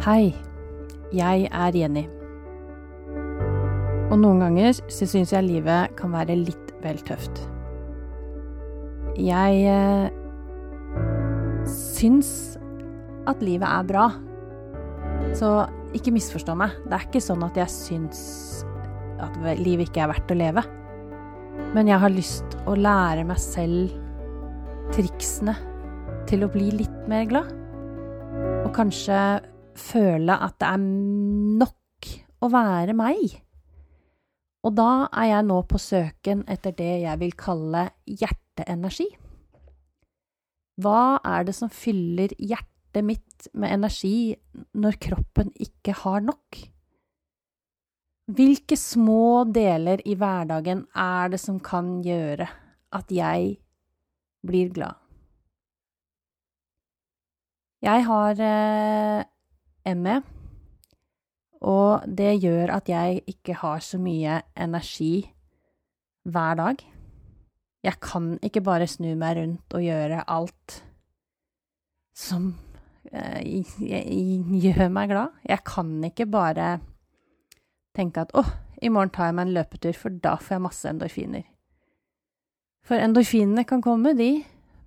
Hei, jeg er Jenny. Og noen ganger så syns jeg livet kan være litt vel tøft. Jeg eh, syns at livet er bra. Så ikke misforstå meg. Det er ikke sånn at jeg syns at livet ikke er verdt å leve. Men jeg har lyst å lære meg selv triksene til å bli litt mer glad. Og kanskje føle at det er nok å være meg. Og da er jeg nå på søken etter det jeg vil kalle hjerteenergi. Hva er det som fyller hjertet mitt med energi når kroppen ikke har nok? Hvilke små deler i hverdagen er det som kan gjøre at jeg blir glad? Jeg har eh, ME, og det gjør at jeg ikke har så mye energi hver dag. Jeg kan ikke bare snu meg rundt og gjøre alt som eh, gjør meg glad. Jeg kan ikke bare tenke at å, i morgen tar jeg meg en løpetur, for da får jeg masse endorfiner. For endorfinene kan komme, de,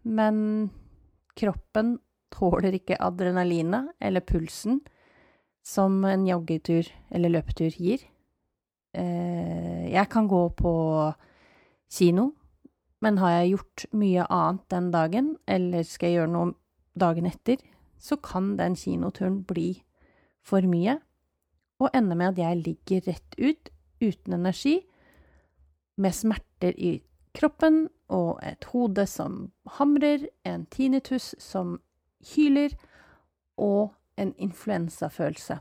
men kroppen tåler ikke adrenalinet eller pulsen som en joggetur eller løpetur gir. Eh, jeg kan gå på kino, men har jeg gjort mye annet den dagen, eller skal jeg gjøre noe dagen etter, så kan den kinoturen bli for mye, og ende med at jeg ligger rett ut, uten energi, med smerter i kroppen og et hode som hamrer, en tinnitus som hyler, og en influensafølelse.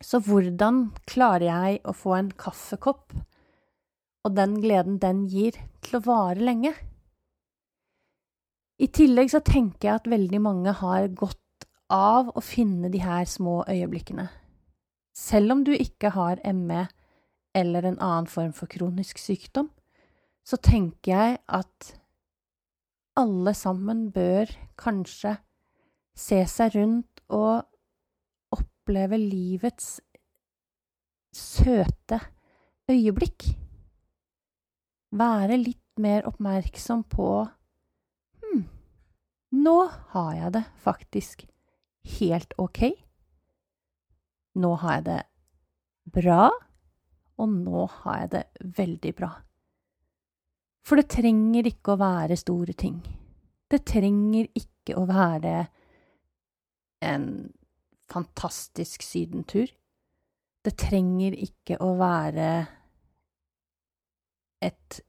Så hvordan klarer jeg å få en kaffekopp og den gleden den gir, til å vare lenge? I tillegg så tenker jeg at veldig mange har godt av å finne de her små øyeblikkene. Selv om du ikke har ME eller en annen form for kronisk sykdom, så tenker jeg at alle sammen bør kanskje se seg rundt og oppleve livets søte øyeblikk. Være litt mer oppmerksom på Hm, nå har jeg det faktisk helt ok. Nå har jeg det bra, og nå har jeg det veldig bra. For det trenger ikke å være store ting. Det trenger ikke å være en fantastisk sydentur. Det trenger ikke å være et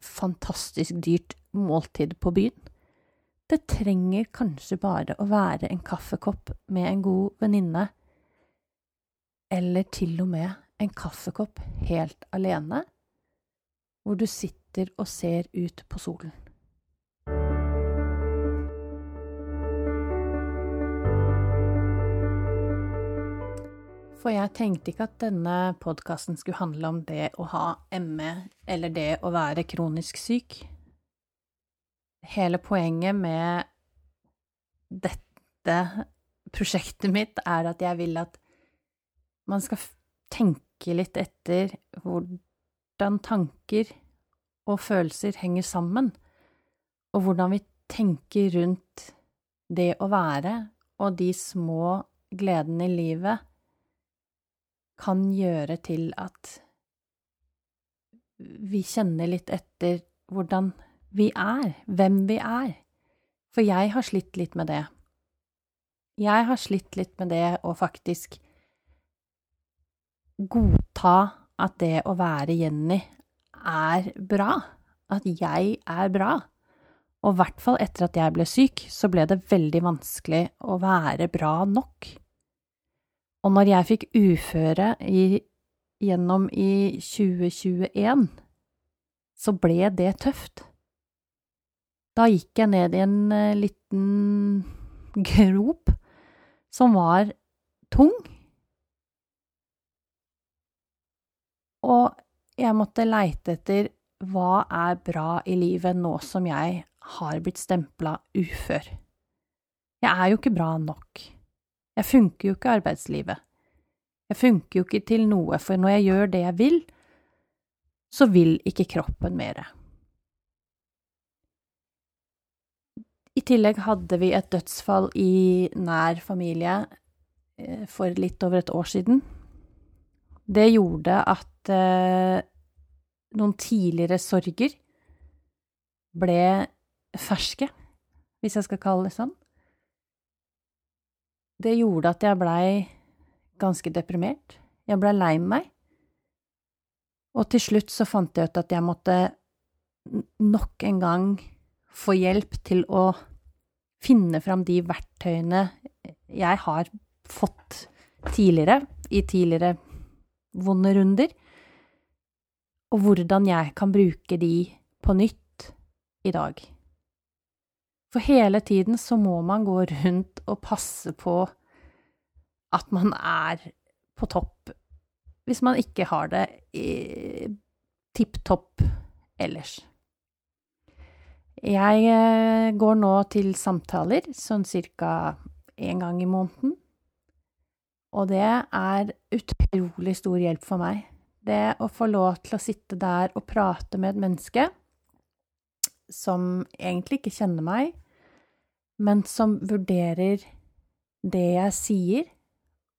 fantastisk dyrt måltid på byen. Det trenger kanskje bare å være en kaffekopp med en god venninne, eller til og med en kaffekopp helt alene, hvor du sitter og ser ut på solen. For jeg tenkte ikke at denne podkasten skulle handle om det å ha ME eller det å være kronisk syk. Hele poenget med dette prosjektet mitt er at jeg vil at man skal tenke litt etter hvordan tanker og følelser henger sammen, og hvordan vi tenker rundt det å være og de små gledene i livet kan gjøre til at vi kjenner litt etter hvordan vi er, hvem vi er. For jeg har slitt litt med det. Jeg har slitt litt med det å faktisk godta at det å være Jenny er bra. At jeg er bra. Og i hvert fall etter at jeg ble syk, så ble det veldig vanskelig å være bra nok. Og når jeg fikk uføre i, gjennom i 2021, så ble det tøft. Da gikk jeg ned i en uh, liten grop som var tung. Og jeg måtte leite etter hva er bra i livet nå som jeg har blitt stempla ufør. Jeg er jo ikke bra nok. Jeg funker jo ikke i arbeidslivet. Jeg funker jo ikke til noe, for når jeg gjør det jeg vil, så vil ikke kroppen mere. I tillegg hadde vi et dødsfall i nær familie eh, for litt over et år siden. Det gjorde at eh, noen tidligere sorger ble ferske, hvis jeg skal kalle det sånn. Det gjorde at jeg blei ganske deprimert. Jeg blei lei meg. Og til slutt så fant jeg ut at jeg måtte nok en gang få hjelp til å finne fram de verktøyene jeg har fått tidligere, i tidligere vonde runder, og hvordan jeg kan bruke de på nytt i dag. For hele tiden så må man gå rundt og passe på at man er på topp, hvis man ikke har det tipp topp ellers. Jeg eh, går nå til samtaler sånn cirka én gang i måneden, og det er utrolig stor hjelp for meg. Det å få lov til å sitte der og prate med et menneske som egentlig ikke kjenner meg, men som vurderer det jeg sier,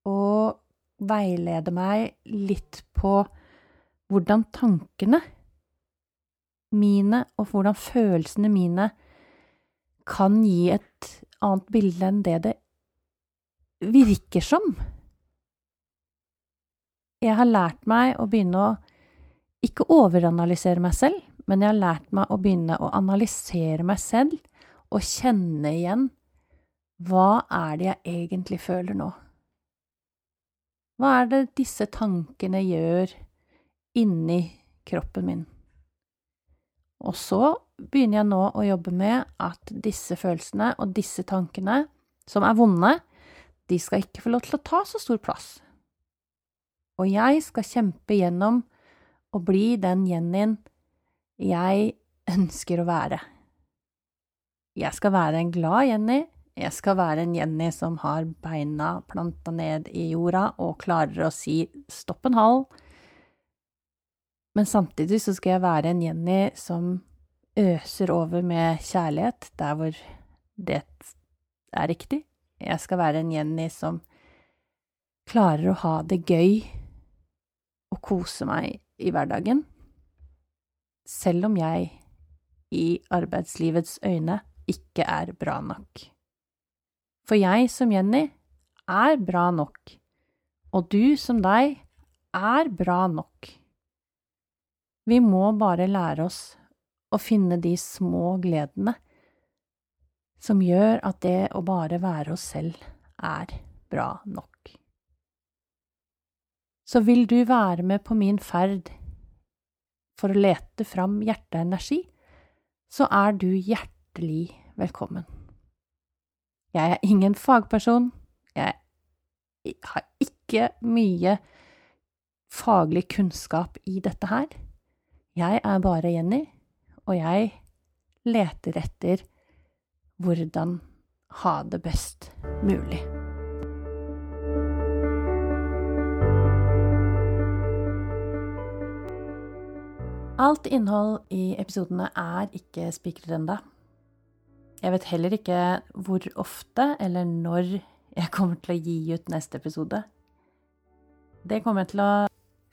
og veileder meg litt på hvordan tankene mine og hvordan følelsene mine kan gi et annet bilde enn det det virker som. Jeg har lært meg å begynne å ikke overanalysere meg selv, men jeg har lært meg å begynne å analysere meg selv og kjenne igjen hva er det jeg egentlig føler nå? Hva er det disse tankene gjør inni kroppen min? Og så begynner jeg nå å jobbe med at disse følelsene og disse tankene, som er vonde, de skal ikke få lov til å ta så stor plass. Og jeg skal kjempe gjennom å bli den Jennyen jeg ønsker å være. Jeg skal være en glad Jenny. Jeg skal være en Jenny som har beina planta ned i jorda og klarer å si stopp en hal. Men samtidig så skal jeg være en Jenny som øser over med kjærlighet der hvor det er riktig. Jeg skal være en Jenny som klarer å ha det gøy og kose meg i hverdagen, selv om jeg i arbeidslivets øyne ikke er bra nok. For jeg som Jenny er bra nok, og du som deg er bra nok. Vi må bare lære oss å finne de små gledene som gjør at det å bare være oss selv er bra nok. Så vil du være med på min ferd for å lete fram hjerteenergi, så er du hjertelig velkommen. Jeg er ingen fagperson, jeg har ikke mye faglig kunnskap i dette her. Jeg er bare Jenny, og jeg leter etter hvordan ha det best mulig. Alt innhold i episodene er ikke spikret ennå. Jeg vet heller ikke hvor ofte eller når jeg kommer til å gi ut neste episode. Det kommer jeg til å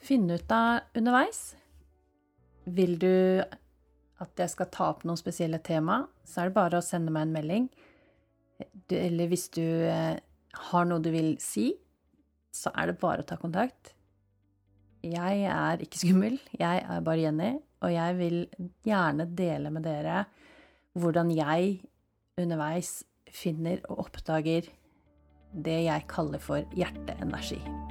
finne ut av underveis. Vil du at jeg skal ta opp noen spesielle tema, så er det bare å sende meg en melding. Eller hvis du eh, har noe du vil si, så er det bare å ta kontakt. Jeg er ikke skummel, jeg er bare Jenny, og jeg vil gjerne dele med dere hvordan jeg underveis finner og oppdager det jeg kaller for hjerteenergi.